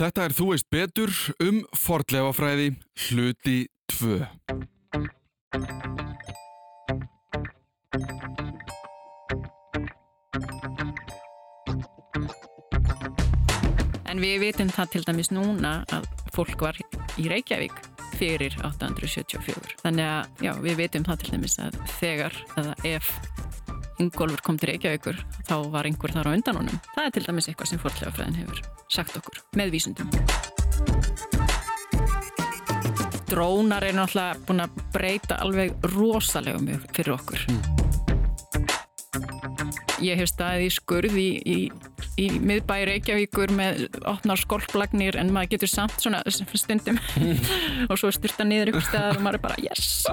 Þetta er Þú veist betur um fornleifafræði hluti 2. En við vitum það til dæmis núna að fólk var í Reykjavík fyrir 874. Þannig að já, við vitum það til dæmis að þegar eða ef Ingólfur kom til Reykjavíkur þá var einhver þar á undan honum. Það er til dæmis eitthvað sem fornleifafræðin hefur sagt okkur með vísundum. Drónar er náttúrulega búin að breyta alveg rosalega mjög fyrir okkur. Ég hef staðið í skurð í, í, í miðbæri Reykjavíkur með opnar skolplagnir en maður getur samt svona stundum og svo styrta niður ykkur staðar og maður er bara yes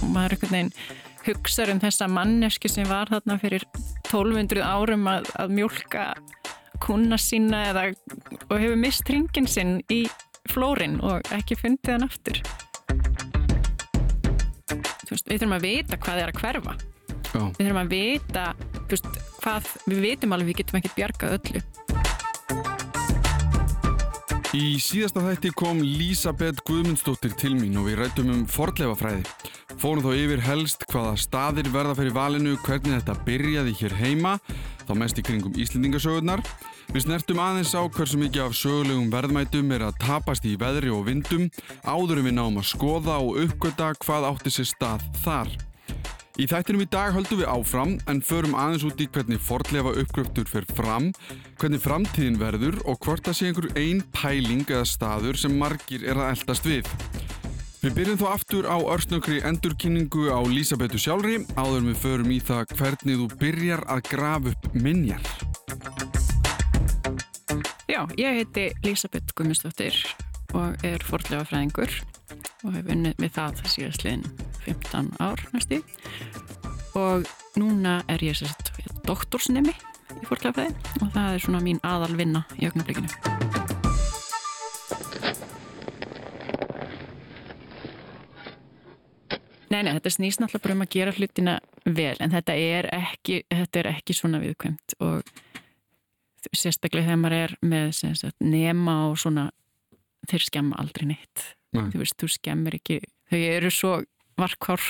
og maður er einhvern veginn hugsaður um þessa manneski sem var þarna fyrir 1200 árum að, að mjölka kuna sína eða, og hefur mist ringin sinn í flórin og ekki fundið hann aftur. Veist, við þurfum að vita hvað er að hverfa. Já. við þurfum að vita veist, hvað, við vitum alveg við getum ekki bjargað öllu Í síðasta þætti kom Lísabeth Guðmundsdóttir til mín og við rættum um fornleifafræði. Fórum þá yfir helst hvaða staðir verða fyrir valinu, hvernig þetta byrjaði hér heima, þá mest í kringum Íslendingasögurnar. Við snertum aðeins á hversu mikið af sögulegum verðmætum er að tapast í veðri og vindum, áður en við náum að skoða og uppgöta hvað átti sér stað þar. Í þættinum í dag höldum við áfram en förum aðeins út í hvernig fordlefa uppgröftur fer fram, hvernig framtíðin verður og hvort það sé einhver ein pæling eða staður sem margir er að eldast við. Við byrjum þó aftur á örsnökri endurkynningu á Lísabetu sjálfri áður við förum í það hvernig þú byrjar að grafa upp minjar. Já, ég heiti Lísabeth Gummistóttir og er fordlega fræðingur og hef unnið með það síðastliðin 15 ár næstu og núna er ég sérst doktorsnemi í fordlega fræði og það er svona mín aðal vinna í augnablikinu. Nei, nei, þetta snýst náttúrulega bara um að gera hlutina vel en þetta er ekki, þetta er ekki svona viðkvæmt og sérstaklega þegar maður er með sagt, nema og svona þeir skemma aldrei neitt Nei. þú veist, þú skemmir ekki þau eru svo varkár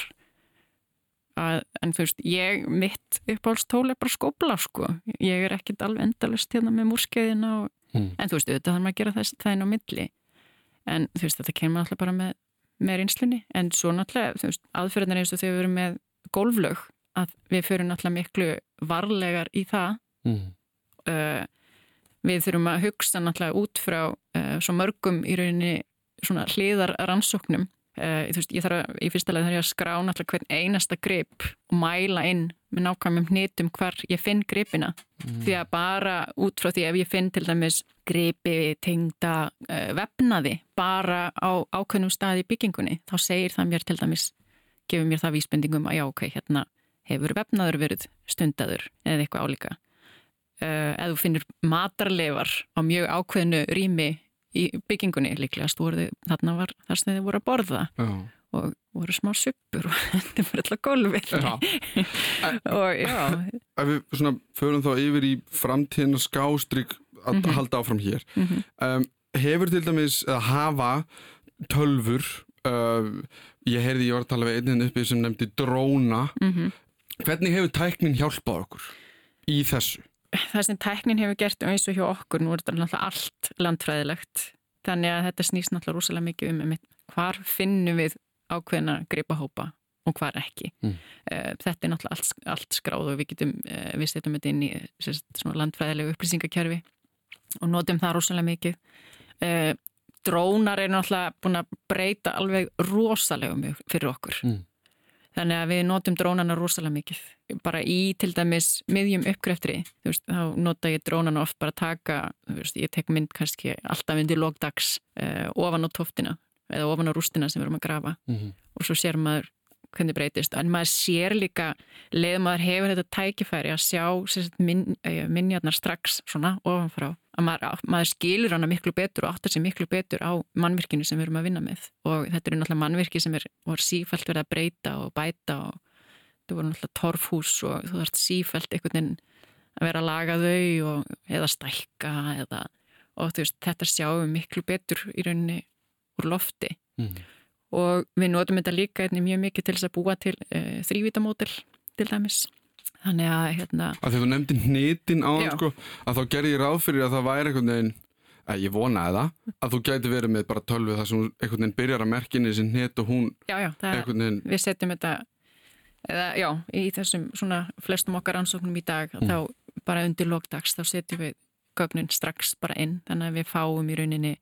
að, en þú veist, ég mitt uppáhaldstól er bara skópla sko, ég er ekkit alveg endalust hérna með múrskeiðina og, Mm. en þú veist, auðvitað þarf maður að gera þess það inn á milli. En þú veist, þetta kemur alltaf bara með, með reynslunni, en svo náttúrulega þú veist, aðferðin eins og þegar við erum með gólflög, að við fyrir náttúrulega miklu varlegar í það. Mm. uh, við þurfum að hugsa náttúrulega út frá uh, svo mörgum í rauninni svona hliðar rannsóknum uh, veist, ég þarf að, í fyrsta leið þarf ég að skrá náttúrulega hvern einasta grip og mæla inn með nákvæmum hnitum hvar ég finn gripina. Því að bara út frá því ef ég finn til dæmis gripi tengda uh, vefnaði bara á ákveðnum staði í byggingunni þá segir það mér til dæmis gefur mér það vísbendingum að já ok, hérna hefur vefnaður verið stundaður eða eitthvað álíka. Uh, ef þú finnur matarleifar á mjög ákveðnu rými í byggingunni líklegast voru þið, þarna var þar sem þið voru að borða Já. og voru smá suppur og þetta var alltaf gólfið Já. og já, Ef við svona förum þá yfir í framtíðina skástrygg að Mhm. halda áfram hér. Mhm. Um, hefur til dæmis að hafa tölfur, uh, ég heyrði ég var að tala við einin uppi sem nefndi dróna. mm Hvernig hefur tæknin hjálpað okkur í þessu? Það sem tæknin hefur gert eins og hjá okkur, nú er þetta náttúrulega allt landfræðilegt, þannig að þetta snýst náttúrulega rosalega mikið um einmitt, hvar finnum við ákveðna gripahópa og hvar ekki. Mm. Uh, þetta er náttúrulega allt, allt skráð og við getum, uh, við setjum þetta inn í landfræðilegu upplýsingakerfi og notum það rosalega mikið. Uh, drónar er náttúrulega búin að breyta alveg rosalega mjög fyrir okkur. Mm. Þannig að við notum drónana rosalega mikið. Bara í til dæmis miðjum uppgreftri, þú veist, þá nota ég drónana oft bara taka, þú veist, ég tek mynd kannski alltaf undir logdags uh, ofan á tóftina eða ofan á rústina sem við erum að grafa Mm -hmm. og svo sér maður hvernig breytist. En maður sér líka, leið maður hefur þetta tækifæri að sjá sagt, min, uh, minjarnar strax svona ofanfrá. Að maður, maður skilur hana miklu betur og áttar sér miklu betur á mannvirkinu sem við erum að vinna með. Og þetta eru náttúrulega mannvirki sem er, sífælt verið að breyta og bæta og það voru náttúrulega torfhús og þú þarfst sífælt einhvern veginn að vera að laga þau og, eða stækka eða, og veist, þetta sjáum miklu betur í rauninni úr lofti Mm. Og við notum þetta líka einnig mjög mikið til þess að búa til uh, þrývítamódel til dæmis þannig að hérna Að því þú nefndi hnitin á hann sko, að þá gerði ég ráð fyrir að það væri einhvern veginn, að ég vonaði það, að þú gæti verið með bara tölvu þar sem einhvern veginn byrjar að merkinni þessi hnit og hún já, já, veginn, við setjum þetta eða, já, í þessum svona flestum okkar ansóknum í dag Mm. þá bara undir lókdags þá setjum við gögnin strax bara inn þannig að við fáum í rauninni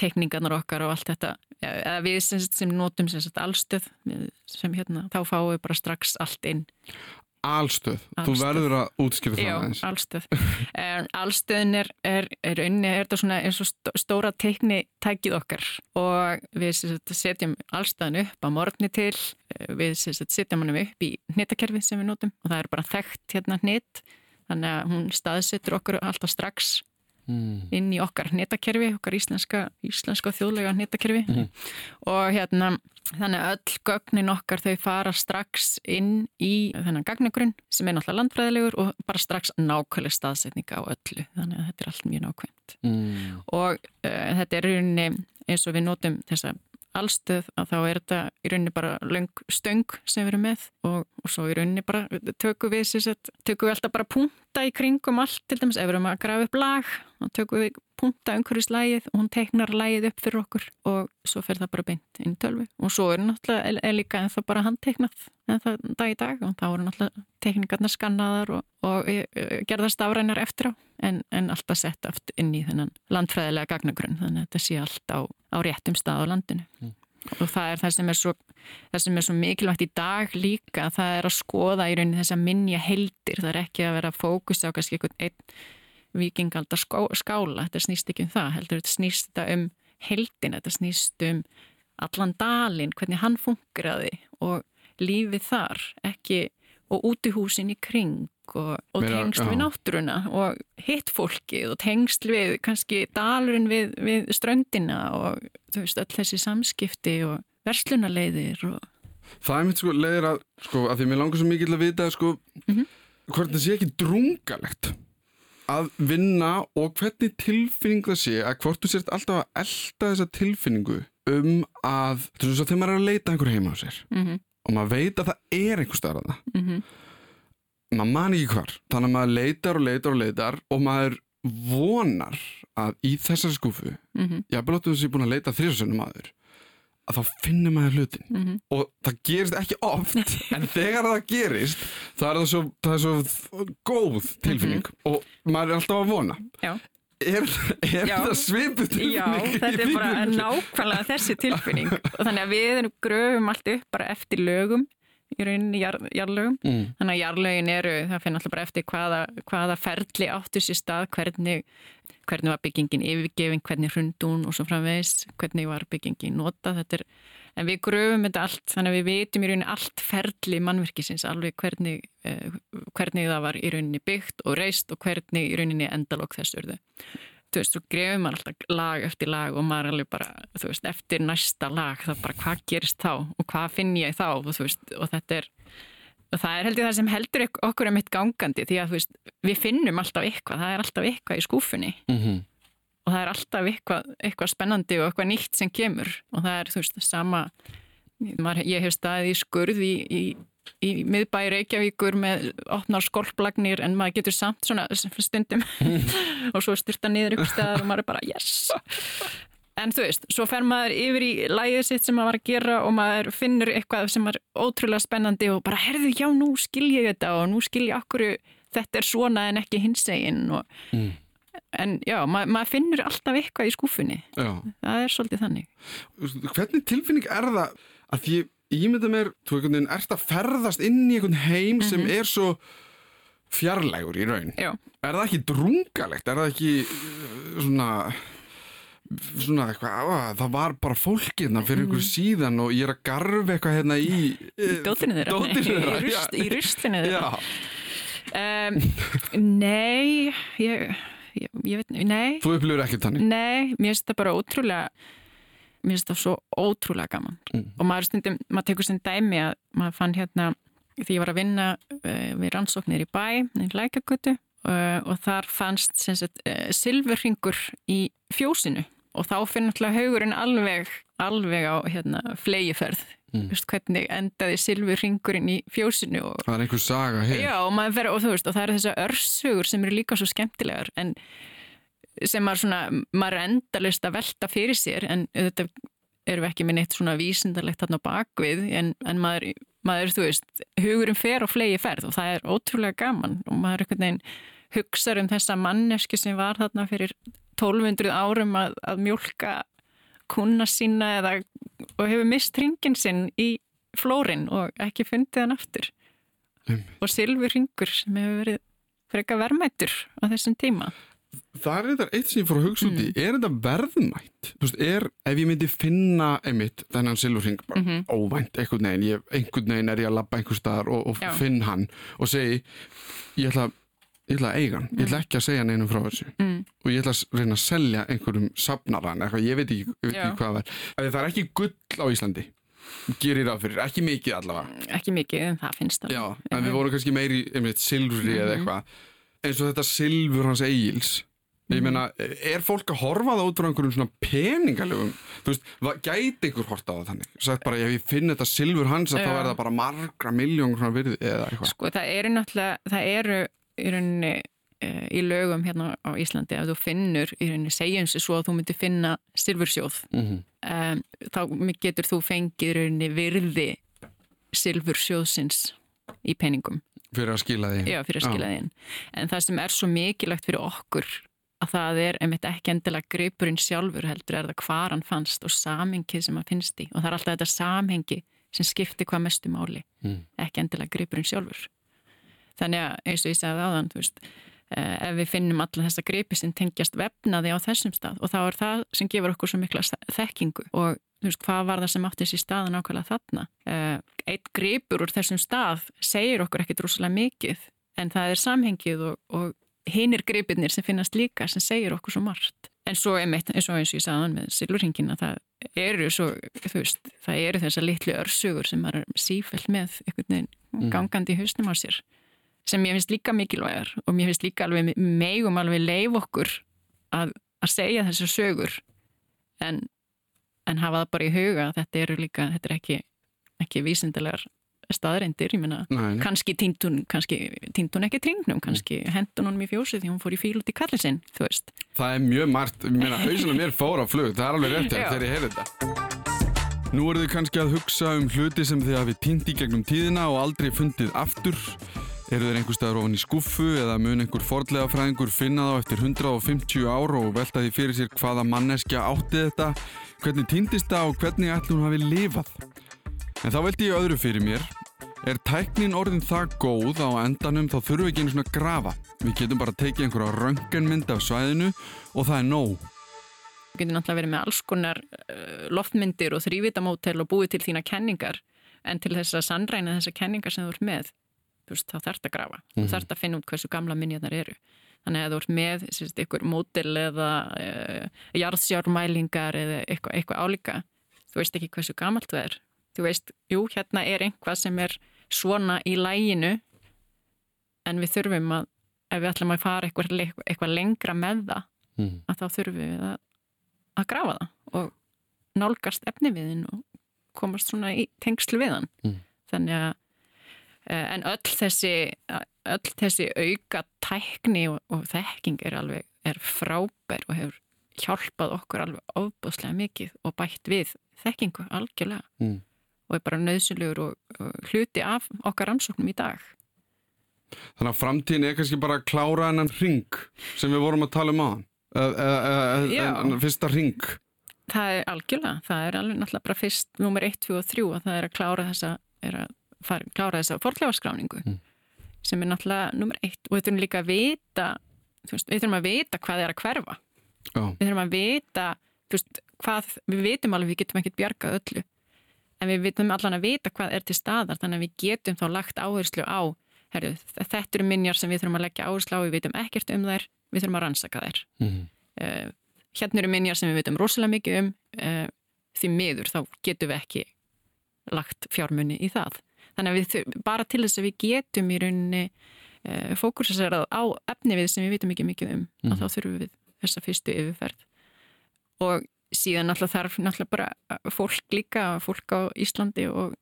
tekningarnar okkar og allt þetta eða við sem, sem notum sem sagt allstöð sem hérna, þá fáum við bara strax allt inn alstöð, þú verður að útskýra það Já, aðeins. allstöð. En allstöðin er, er, er unni, er þetta svona eins og stó- stóra teikni tækið okkar og við setjum allstöðin upp á morgni til, við setjum hann upp í hnitakerfið sem við notum og það er bara þekkt hérna hnit, þannig að hún staðsettur okkur alltaf strax Mm. inn í okkar hnitakerfi, okkar íslenska, íslenska þjóðlega hnitakerfi og hérna þannig að öll gögnin okkar þau fara strax inn í þennan gagnagrunn sem er náttúrulega landfræðilegur og bara strax nákvæmlega staðsetning á öllu þannig að þetta er allt mjög nákvæmt Mm. og uh, þetta er rauninni eins og við notum þessa allstöð að þá er þetta í rauninni bara löng stöng sem við erum með og, og svo í rauninni bara tökum við, sagt, tökum við alltaf bara punta í kringum allt til dæmis ef við erum að grafa upp lag þá tökum við punta umhverjus lagið og hún teknar lagið upp fyrir okkur og svo fer það bara beint inn í tölvi og svo er náttúrulega er, líka en það bara handteknað en það dag í dag og þá eru náttúrulega tekningarnar skannaðar og, og e, e, gerðast afrænar eftir á en, en alltaf sett aft inn í þennan landfræðilega gagnagrunn. Þannig að þetta sé allt á, á réttum stað á landinu. Og það er það sem er svo það sem er svo mikilvægt í dag líka það er að skoða í rauninni þess að minja heildir, það er ekki að vera fókus á kannski einhvern einn vikingaldar skó- skála, þetta snýst ekki um það heldur þetta snýst þetta um heildin þetta snýst um allan dalinn, hvernig hann fungeraði og lífið þar ekki, og útihúsin í kring og, og já. við náttúruna og hitt fólkið og tengsl við kannski dalurinn við, við ströndina og þú veist öll þessi samskipti og verslunarleiðir og Það er mitt sko leiðir að, sko, að því mér langar svo mikið til að vita, sko, Mhm. hvort það sé ekki drungalegt að vinna og hvernig tilfinning það sé að hvort þú sért alltaf að elda þessa tilfinningu um að, þú veist, þegar maður er að leita einhver heima á sér mm -hmm, og maður veit að það er einhver staðar að það, mm -hmm, maður man ekki hvar, þannig að maður leitar og leitar og leitar og maður vonar að í þessari skúfu, mm -hmm, ég haf blóttu þess að ég er búin að leita þrjóðsönum aður, að þá finnur maður hlutin mhm. og það gerist ekki oft en þegar það gerist það er það svo, það er svo góð tilfinning og maður er alltaf að vona Já. er, er Já. það svipu tilfinning Já, þetta er bara nákvæmlega þessi tilfinning og þannig að við gröfum allt upp bara eftir lögum í rauninni jar, jarlögum mm. þannig að jarlögin eru, það finn alltaf bara eftir hvaða, hvaða ferli áttu sér stað hvernig, hvernig var byggingin yfirgefin, hvernig hrundun og svo framvegis hvernig var byggingin nota þetta er, en við gröfum þetta allt þannig að við veitum í rauninni allt ferli mannverkisins, alveg hvernig eh, hvernig það var í rauninni byggt og reist og hvernig í rauninni endalók þess urðu. Þú veist, þú grefum alltaf lag eftir lag og maður alveg bara, þú veist, eftir næsta lag þá bara hvað gerist þá og hvað finn ég þá og þú veist, og þetta er og það er held ég það sem heldur ok- okkur er mitt gangandi því að veist, við finnum alltaf eitthvað, það er alltaf eitthvað í skúfunni Mm -hmm. og það er alltaf eitthvað, eitthvað spennandi og eitthvað nýtt sem kemur. Og það er, þú veist, sama ég hef staðið í skurð í, í, í miðbæri Reykjavíkur með opnar skolplagnir en maður getur samt svona stundum og svo styrta niður ykkur staðar og maður er bara yes en þú veist, svo fer maður yfir í lægið sitt sem maður var að gera og maður finnur eitthvað sem er ótrúlega spennandi og bara herðu, já, nú skil ég þetta og nú skil ég okkur þetta er svona en ekki hinsegin og Mm. en já, ma maður finnur alltaf eitthvað í skúfunni Já. það er svolítið þannig. Hvernig tilfinning er það að því ég mynda mér, þú einhvern veginn ert að ferðast inn í einhvern heim sem er svo fjarlægur í raun. Já, er það ekki drungalegt, er það ekki uh, svona svona eitthvað, á, það var bara fólk hérna fyrir ykkur síðan og ég er að garfa eitthvað hérna í í dótinu þeirra. þeirra, í, rust, í rustinu þeirra. Um, nei ég, ég, ég veit, nei. Þú upplifir ekki þannig? Nei, mér finnst það bara ótrúlega mér finnst það svo ótrúlega gaman. Mm. og maður stundum, maður tekur sem dæmi að maður fann hérna því ég var að vinna uh, við rannsóknir í bæ í Lækakötu uh, og þar fannst uh, silfurringur í fjósinu og þá finnur alltaf haugurinn alveg, alveg á hérna, flegiferð mm. Vist, hvernig endaði silfurringurinn í fjósinu og, það er einhver saga hér já, og, fer, og, veist, og það eru þessar örsugur sem eru líka svo skemmtilegar en sem maður, svona, maður endalist að velta fyrir sér en þetta við ekki með neitt svona vísindarlegt þarna bakvið en, en maður, maður, þú veist, hugurinn fer og flegi ferð og það er ótrúlega gaman og maður er einhvern veginn hugsaður um þessa manneski sem var þarna fyrir 1200 árum að, að mjölka kuna sína eða, og hefur mist ringin sinn í flórin og ekki fundið hann aftur um. og Silvi Ringur sem hefur verið freka verðmættur á þessum tíma Það er þetta eitt sem ég fór að hugsa út í mm. er þetta verðmætt? Þú veist, er, ef ég myndi finna einmitt þennan Silvi Ring bara mm -hmm. óvænt einhvern veginn, ég, einhvern veginn er ég að lappa einhver staðar og, og finn hann og segi, ég ætla að ég ætla að eiga hann, ég ætla mm. ekki að segja neinum frá þessu. Mm. og ég ætla að reyna að selja einhverjum eitthvað, ég veit ekki, veit ekki hvað það er. Það er ekki gull á Íslandi gerir það fyrir, ekki mikið allavega. Ekki mikið, en það finnst það. Já, en við vorum kannski meiri, einmitt, silfri mm. eða mhm. eitthvað. Eins og þetta silfur hans eigils ég mhm. meina, er fólk að horfa það út frá einhverjum svona peningalögum þú veist, gæti ykkur horta á það þannig? Sagt bara, ef ég finn þetta silfur hans þá er það bara margra miljónur virði eða eitthvað. Sko, það eru náttúrulega, það eru í rauninni uh, í lögum hérna á Íslandi að þú finnur í rauninni segjum sér svo að þú myndir finna silfursjóð mm -hmm. um, þá getur þú fengið í rauninni virði silfursjóðsins í peningum. Fyrir að skila því. Já, fyrir að skila en það sem er svo mikilvægt fyrir okkur að það er einmitt ekki endilega greipurinn sjálfur heldur er það hvar hann fannst og samhengið sem hann finnst í. Og það er alltaf þetta samhengi sem skiptir hvað mestu máli. Mm. ekki endilega greipurinn sjálfur þannig að eins og ég segði áðan veist, eh, ef við finnum alla þessa gripi sem tengjast vefnaði á þessum stað og þá er það sem gefur okkur svo mikla þekkingu og veist, hvað var það sem átti þessi staðan ákvæmlega þarna? Eh, eitt gripur úr þessum stað segir okkur ekkit rúslega mikið en það er samhengið og, og hinnir gripirnir sem finnast líka sem segir okkur svo margt. En svo einmitt, eins og eins og ég sagði með silurringina það eru svo, þú veist það eru þessar litlu örsugur sem er sífælt með einhvern veginn mm. gangandi í hausnum á sér sem ég finnst líka mikilvægar og mér finnst líka alveg megum alveg leif okkur að, að segja þessar sögur en, en hafa það bara í huga þetta eru líka, þetta er ekki ekki vísindilegar staðreindir ég menna, kannski týndun ekki tringnum, kannski hendun honum í fjósi því hún fór í fíl út í kallinsinn þú veist. Það er mjög margt, ég menna hausunum mér fór á flug, það er alveg rétt þegar ég heyrði þetta. Nú eru þið kannski að hugsa um hluti sem þið hafi týnd í gegnum tíðina og aldrei fundið aftur Eru þeir einhver staðar ofan í skuffu eða mun einhver fordlega fræðingur finna þá eftir 150 ár og velta því fyrir sér hvaða manneskja átti þetta, hvernig týndist það og hvernig ætla hún hafi lifað. En þá veldi ég öðru fyrir mér. Er tæknin orðin það góð á endanum þá þurfum við ekki einu svona grafa. Við getum bara tekið einhverja rönganmynd af svæðinu og það er nóg. Við getum náttúrulega verið með alls konar uh, loftmyndir og þrývitamótel og búið til þína kenningar en til þess að sannræna þessa kenningar sem þú ert með veist, þá þarf þetta að grafa, mm. mhm. þarf þetta að finna út hversu gamla minjaðar eru. Þannig að þú ert með sérst, ykkur mótil eða uh, jarðsjármælingar eða eitthvað, eitthvað álíka, þú veist ekki hversu gamalt það er. Þú veist, jú, hérna er einhvað sem er svona í læginu en við þurfum að, ef við ætlum að fara eitthvað, eitthvað lengra með það, mm. að þá þurfum við að, að grafa það og nálgast efni við þinn og komast svona í tengslu við hann. Mm. Þannig að en öll þessi, öll þessi auka tækni og, og þekking er alveg er frábær og hefur hjálpað okkur alveg ofbúslega mikið og bætt við þekkingu algjörlega mm. og er bara nöðsynlegur og, og hluti af okkar ansóknum í dag. Þannig að framtíðin er kannski bara að klára enn ring sem við vorum að tala um hann, eða fyrsta ring. Það er algjörlega, það er alveg náttúrulega bara fyrst nummer 1, 2 og 3 að það er að klára þessa, er að fara, klára þessa forklefaskráningu mm. sem er náttúrulega nummer eitt og við þurfum líka að vita veist, við þurfum að vita hvað er að hverfa oh. við þurfum að vita veist, hvað, við vitum alveg við getum ekkert bjargað öllu en við vitum allan að vita hvað er til staðar þannig að við getum þá lagt áherslu á herru, þetta eru minjar sem við þurfum að leggja áherslu á við vitum ekkert um þær, við þurfum að rannsaka þær mm. uh, hérna eru minjar sem við vitum rosalega mikið um uh, því miður þá getum við ekki lagt fjármunni í það Þannig að við, bara til þess að við getum í rauninni e, fókusera á efni við sem við vitum ekki mikið um Mhm. að þá þurfum við þessa fyrstu yfirferð og síðan náttúrulega þarf náttúrulega bara fólk líka, fólk á Íslandi og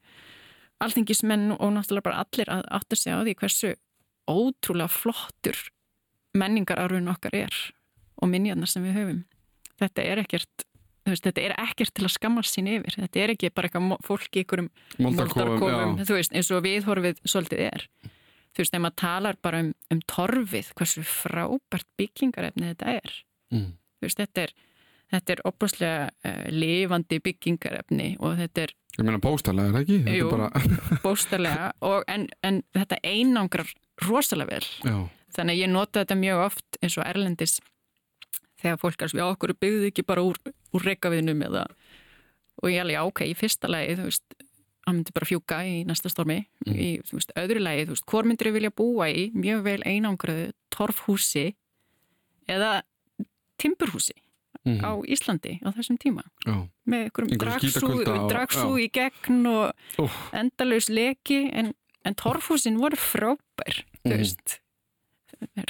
alþingismenn og náttúrulega bara allir að átta sig á því hversu ótrúlega flottur menningararfun okkar er og minjarnar sem við höfum. Þetta er ekkert veist, þetta er ekkert til að skammast sín yfir þetta er ekki bara eitthvað fólk í einhverjum Moldarkofum, þú veist, eins og viðhorfið svolítið er. Þú veist, ef maður talar bara um, um torfið, hversu frábært byggingarefni þetta er. Mm. Þú veist, þetta er, þetta er opaslega uh, lifandi byggingarefni og þetta er Ég meina póstalega, er það ekki? Jú. bara, bóstarlega og en, en þetta einangrar rosalega vel. já, Þannig að ég nota þetta mjög oft eins og erlendis þegar fólk er svo, já, okkur byggðu ekki bara úr, úr reykaviðnum eða og ég alveg, já, ok, í fyrsta lagi, þú veist, hann myndi bara fjúka í næsta stormi, í, þú veist, öðru lagi, þú veist, hvort myndir við vilja búa í mjög vel einangraðu torfhúsi eða timburhúsi Mhm. á Íslandi á þessum tíma já. með einhverjum dragsú, í gegn og Úff. endalaus leki en, en torfhúsin voru frábær þú Mhm. veist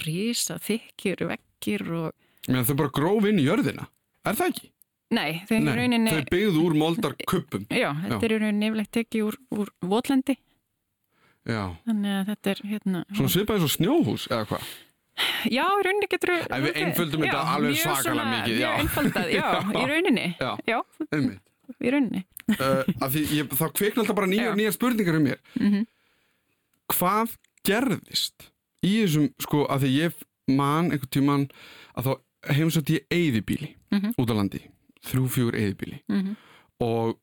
rísa, þykir, vekkir og Meina þau bara gróf inn í jörðina. Er það ekki? nei, þau Nei, rauninni þau byggðu úr moldarkuppum. já, þetta eru rauninni yfirleitt tekið úr, úr votlendi, Já. þannig að þetta er hérna, Svona svipaði svo snjóhús, eða hvað? já, í rauninni getur Ef við einföldum þetta alveg svakalega mikið, já. mjög einfaldað, já, í rauninni Já. já, Einmitt. í rauninni uh, því ég, þá kveikna alltaf bara nýjar Já. nýjar spurningar um mér Mhm. hvað gerðist í þessum sko að því ég man einhvern tíman að þá heimsótt ég eyðibíli Mhm. út á landi þrjú fjögur eyðibíli Mhm. og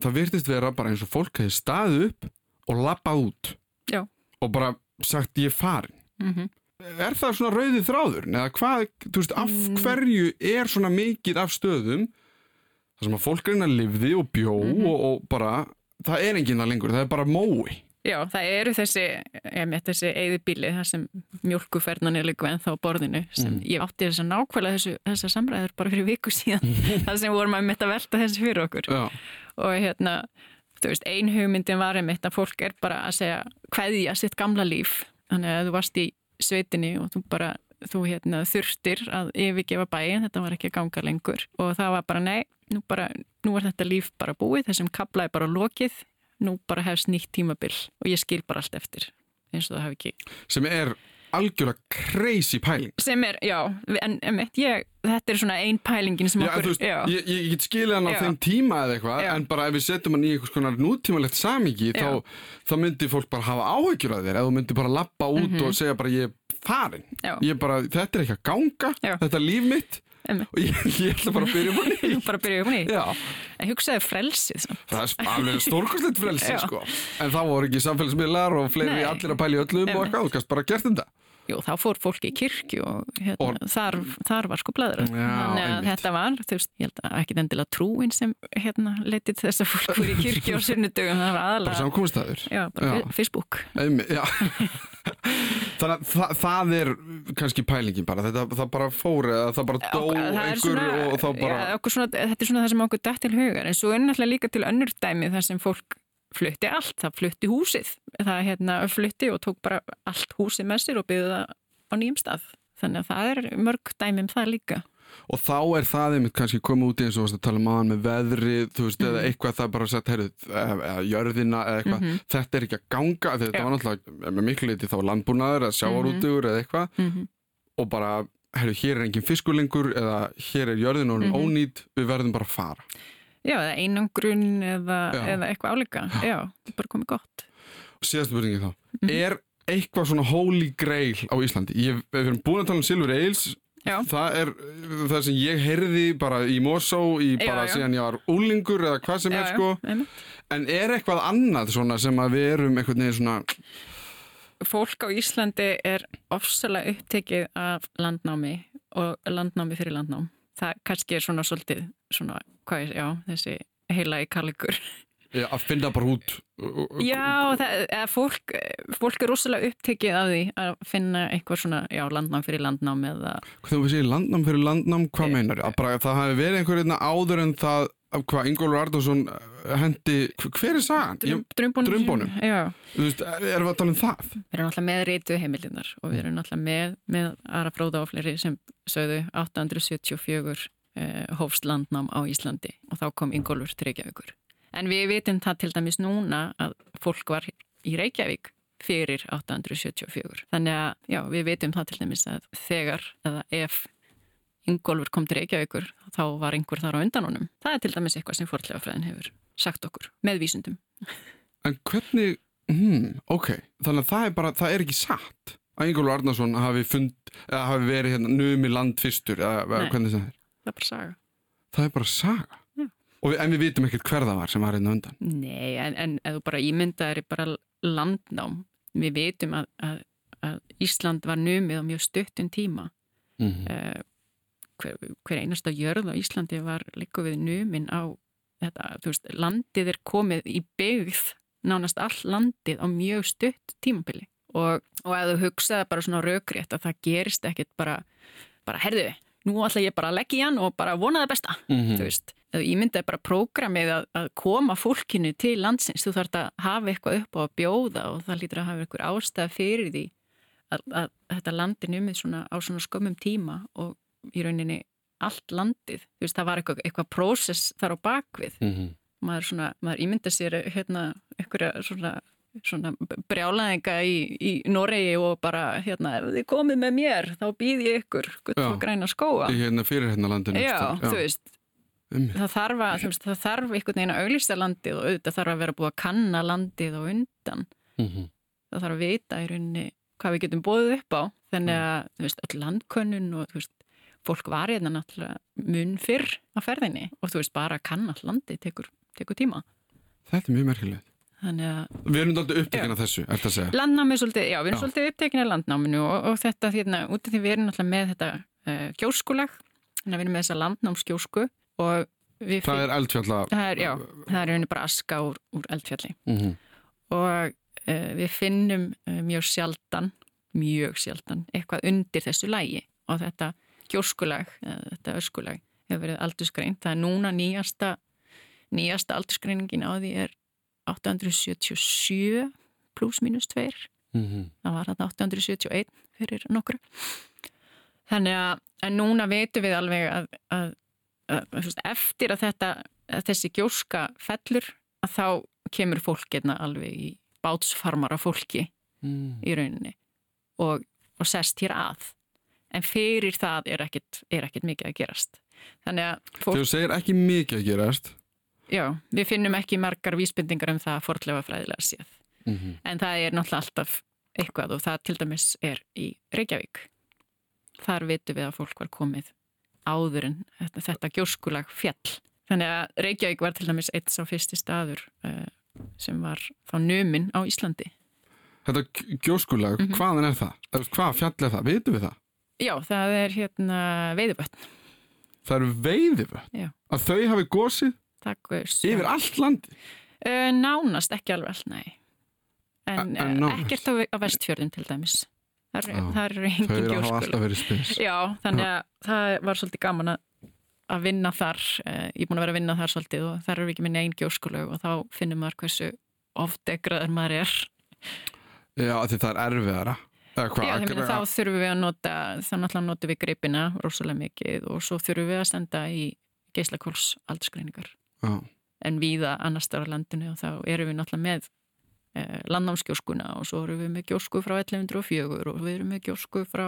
það virtist vera bara eins og fólk hefði staðið upp og lappað út Já. og bara sagt ég er farin Mhm. er það svona rauðið þráður eða hvað, þú veist, af Mm. hverju er svona mikið af stöðum þar sem að fólk reyna að lifði og bjó Mhm. og, og bara, það er enginn það lengur, það er bara mói Já, það eru þessi, ég með þessi eyðibíli, það sem mjölkufernan er líka ennþá borðinu, sem Mm. ég átti þess að nákvæmlega þessu, þessar samræður bara fyrir viku síðan, það sem vorum að mitt að velta þessu fyrir okkur. Já, Og hérna, þú veist, ein hugmyndin var einmitt að fólk er bara að segja hveðja sitt gamla líf, þannig að þú varst í sveitinni og þú bara, þú hérna þurftir að yfirgefa bæin, þetta var ekki að ganga lengur. Og það var bara nei, nú bara, nú er þetta líf bara búið, þessum kabla er bara lokið, nú bara hefst nýtt tímabil og ég skil bara allt eftir eins og það hafi ekki sem er algjörlega crazy pæling sem er, já, en emitt, ég þetta er svona ein pælingin sem Já, okkur veist, ég, ég get skilið hann á Já. þeim tíma eða eitthvað, en bara ef við setjum hann í einhvers konar nútímalegt Já. þá, þá myndi fólk bara hafa áhyggjur af þér, ef þú myndi bara lappa út og segja bara ég er farin. Já. ég bara, þetta er ekki að ganga þetta er líf mitt Einmitt. og ég, ég ætla bara að byrja bara Þú bara upp á nýtt Já, en hugsaði frelsið samt. það er alveg stórkostlegt frelsi Já. sko. en þá voru ekki samfélagsmiðlar og fleiri Nei. allir að pæla í öllum og Einmitt. eitthvað, þú kannst bara gert þetta Jú, þá fór fólki í kirkju og, hérna, Og- þar, þar var sko blæður þannig að þetta var, þú veist, ég held að ekki endilega trúin sem hérna leitið til þess að fólk voru í kirkju á sunnudögum, það var bara aðalega samkomustæður Já, bara Já. Facebook. Einmi, já. Þannig að það, það er kannski pælingin bara, þetta, það bara fór eða það bara dó er einhver og þá bara já, svona, þetta er svona það sem okkur dætt til hugar. En svo er náttúrulega líka til önnur dæmi þar sem fólk flutti allt, það flutti húsið það hérna flutti og tók bara allt húsið með sér og byggði það á nýjum stað þannig að það er mörg dæmi um það líka og þá er það einmitt kannski komið út í eins og að tala um aðan með veðri þú veist, Mhm. eða eitthvað það bara sett heyrðu, eða jörðina eða eitthvað Mhm. þetta er ekki að ganga, þetta Já. var náttúrulega með miklu leiti þá landbúnaður eða sjávarútugur eða eitthvað mm og bara, heyrðu, hér er engin fiskulengur eða hér er jörðin orðin Mhm. ónýt við verðum bara að fara Já, eða einangrun eða, Já. eða eitthvað álíka. Já, þetta er bara komið gott. Síðast spurningi þá, Mhm. er eitthvað svona holy grail á Íslandi? Ég, við erum búin að tala um Silfur Eils Já, Það er það sem ég heyrði bara í Mosó í Já, bara já. síðan ég var úlingur eða hvað sem já, er sko. já, en er eitthvað annað svona sem að við erum einhvern veginn svona Fólk á Íslandi er ofsalega upptekið af landnámi og landnámi fyrir landnám. Það kannski er svona svolítið, svona, hvað er, já, þessi heila í kallikur. ja, að finna bara út Já, það, fólk, fólk er rosalega upptekið af því að finna eitthvað svona, já, landnám fyrir landnám eða, Þegar við séum landnám fyrir landnám, hvað Eh, meinar? Að bara það hafi verið einhver einna áður en það af hvað Ingólfur Arnarsson eh, hendi, hver er sagan? Ég, Drumbunum. Drumbunum? Já, þú veist, erum við að tala um það? við erum alltaf með reytu heimildinar og við erum alltaf með, með aðra fróða og fleiri sem sögðu 874 eh, hófst landnám á Íslandi og þá kom Ingólfur til Reykjavíkur. En við vitum það til dæmis núna að fólk var í Reykjavík fyrir 874. Þannig að já, við vitum það til dæmis að þegar eða ef Ingólfur kom til Reykjavíkur þá var einhver þar á undan honum. Það er til dæmis eitthvað sem fortlegafræðin hefur sagt okkur með vísundum. En hvernig, hmm, ok, þannig að það er bara, það er ekki satt að Ingólfur Arnarsson hafi fund, hafi verið hérna numi land fyrstur, eða eða Nei. hvernig það er. Það er bara saga. Það er bara saga. Já. Og við, en við vitum ekkert hver það var sem var hérna undan. Nei, en, en ef þú bara ímyndaðir bara landnám, við veitum að, að, að Ísland var numið á mjög stuttum tíma. Mm -hmm. Eh, hver, hver einasta jörð á Íslandi var líka við numin á þetta, veist, landið er komið í byggð, nánast all landið á mjög stutt tímabili og, og ef þú hugsaði bara svona raukrétt að það gerist ekkit bara, bara herðu, nú ætla ég bara að leggja í hann og bara vona það besta, Mhm. þú veist þú ímyndaði bara prógramið að, að koma fólkinu til landsins, þú þarf að hafa eitthvað upp á að bjóða og það lítur að hafa einhver ástæð fyrir því að, að þetta landi numið svona á svona skömmum tíma og í rauninni allt landið, þú veist, það var eitthvað, eitthvað prósess þar á bakvið Mm -hmm. maður maður ímynda sér hérna, eitthvað svona svona brjálaðinga í, í Noregi og bara, hérna, ef þið komið með mér þá býð ég ykkur, gutt Já. og græna skóa Hérna fyrir hérna landinu. Já, þú veist, Um, það þarf að, veist, það þarf einhvern veginn að auglýsta landið og auðvitað þarf að vera búið að kanna landið og undan mm -hmm. það þarf að vita í rauninni hvað við getum bóðið upp á þannig að, þú veist, öll landkönnun og þú veist, fólk var hérna náttúrulega mun fyrr á ferðinni og þú veist, bara að kanna all landið tekur, tekur tíma Þetta er mjög merkilegt. Að Við erum alltaf upptekinn af þessu, ert að segja. landnámi svolítið, já, við erum Já. svolítið upptekin af landnáminu og, og þetta hérna, út af því við erum náttúrulega með þetta uh, kjóskulag þannig að við erum með þessa landnámskjósku og við Það er eldfjalla. það er, já, það er rauninni bara aska úr, úr eldfjalli Mm -hmm. og uh, við finnum uh, mjög sjaldan, mjög sjaldan eitthvað undir þessu lægi og þetta kjóskulag, þetta öskulag hefur verið aldursgrein það er núna nýjasta nýjasta aldursgreiningin á því er 877 pluss mínus 2 Mm -hmm. það var þetta 871 fyrir nokkru þannig að en núna veitum við alveg að, að, að, eftir að þetta að þessi gjóska fellur að þá kemur fólk hérna alveg í bátsfarmara fólki mm. í rauninni og, og sest hér að en fyrir það er ekkit, er ekkit mikið að gerast þannig að Þegar fólk, þú segir ekki mikið að gerast. Já, við finnum ekki margar vísbendingar um það að fortlefa fræðilega séð Mm -hmm. En það er náttúrulega alltaf eitthvað og það til dæmis er í Reykjavík. Þar vitum við að fólk var komið áður en þetta, þetta gjóskulag fjall. Þannig að Reykjavík var til dæmis eitt sá fyrsti staður uh, sem var þá numin á Íslandi. Þetta gjóskulag, Mhm. hvaðan er það? Hvað fjall er það? Vitum við það? Já, það er hérna veiðubötn. Það eru veiðivöld. Já. Að þau hafi gósið. Yfir allt landi. Uh, nánast ekki alveg allt, nei. En, En- nánast? ekkert á, vestfjörðum til dæmis. Það Já, engin eru að verið spes. Já, þannig að það var svolítið gaman að, að vinna þar. Eh, Ég er búin að vera að vinna þar svolítið og þar eru við ekki með neinn gjóskulög og þá finnum maður hversu ofdegraður maður er. Já, því það er erfiðara. Já, að- þeimlega, þá þurfum við að nota, þá náttúrulega notum við greipina rosalega mikið og svo þurfum við að senda í geislakóls aldursgreiningar. Já. En víða annars þar á landinu og þá erum við náttúrulega með eh, landnámskjóskuna og svo erum við með gjósku frá 1104 og við erum með gjósku frá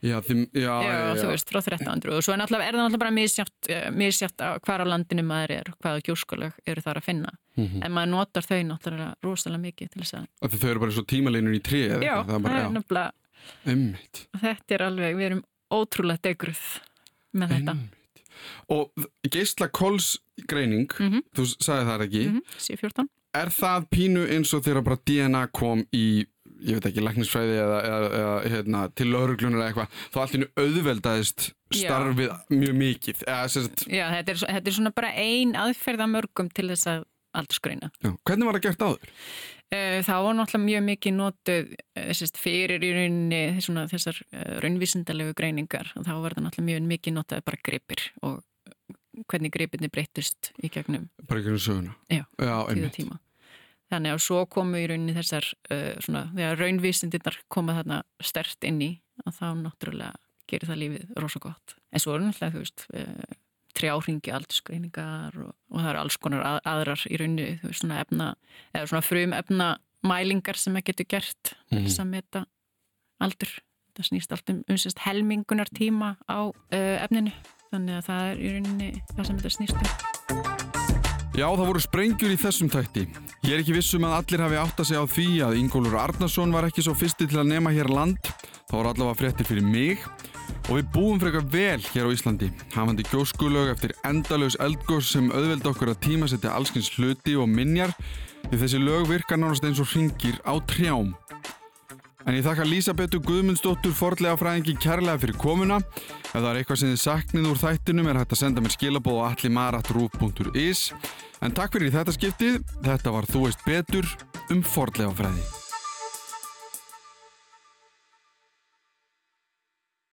Já, því, já, þú veist, frá 1300 og svo er, er það náttúrulega bara misjátt, misjátt á hvar á landinu maður er, hvaða gjóskuleg eru þar að finna. Mhm. En maður notar þau náttúrulega rosalega mikið til þess að... Þau eru bara svo tímalínur í tré eða Já, það er bara, það er náttúrulega, einmitt, þetta er alveg, við erum ótrúlega degruð með þetta. einmitt. Og geisla greining, Mhm. þú sagði það ekki, Mm -hmm. C14. er það pínu eins og þegar bara DNA kom í, ég veit ekki, læknisfræði eða, eða, eða hérna, til lauruglunar eða eitthvað, þá allt innu auðveldaðist Já. starfið mjög mikið, eða sagt, Já, þetta er, þetta er svona bara ein aðferða mörgum til þess að aldursgreina. já, hvernig var það gert áður? Það var náttúrulega mjög mikið sérst, fyrir í rauninni svona, þessar raunvísindalegu greiningar og þá var það náttúrulega mjög mikið notaði bara gripir og hvernig gripinni breyttist í gegnum bara gegnum söguna Já, tíða tíma. Þannig að svo komu í rauninni þessar uh, svona, þegar raunvísindirnar koma þarna stert inn í að þá náttúrulega gerir það lífið rosa gott. En svo er náttúrulega, þú veist, uh, trjáringi aldursgreiningar og, og það eru alls konar að, aðrar í rauninni, þú veist, svona efna, eða svona frum efna mælingar sem að getur gert til þess að meta aldur. Það snýst allt um umsist helmingunar tíma á uh, efninu. Þannig að það er í rauninni það sem þetta snýst um. Já, það voru sprengjur í þessum tætti. Ég er ekki vissum að allir hafi átt að segja á því að Ingólfur Arnarsson var ekki svo fyrsti til að nema hér land. Það voru allavega fréttir fyrir mig og við búum frekar vel hér á Íslandi. Hafandi gjóskulög eftir endalaus eldgós sem auðvelda okkur að tímasetja allskins hluti og minjar því þessi lög virkar nánast eins og ringir á trjám. En ég þakka Lísabetu Guðmundsdóttur forlega fræðingi kærlega fyrir komuna. Ef það er eitthvað sem þið saknið úr þættinum er hægt að senda mér skilabóð á allimarat.ruf.is En takk fyrir þetta skiptið. Þetta var Þú veist betur um forlega fræði.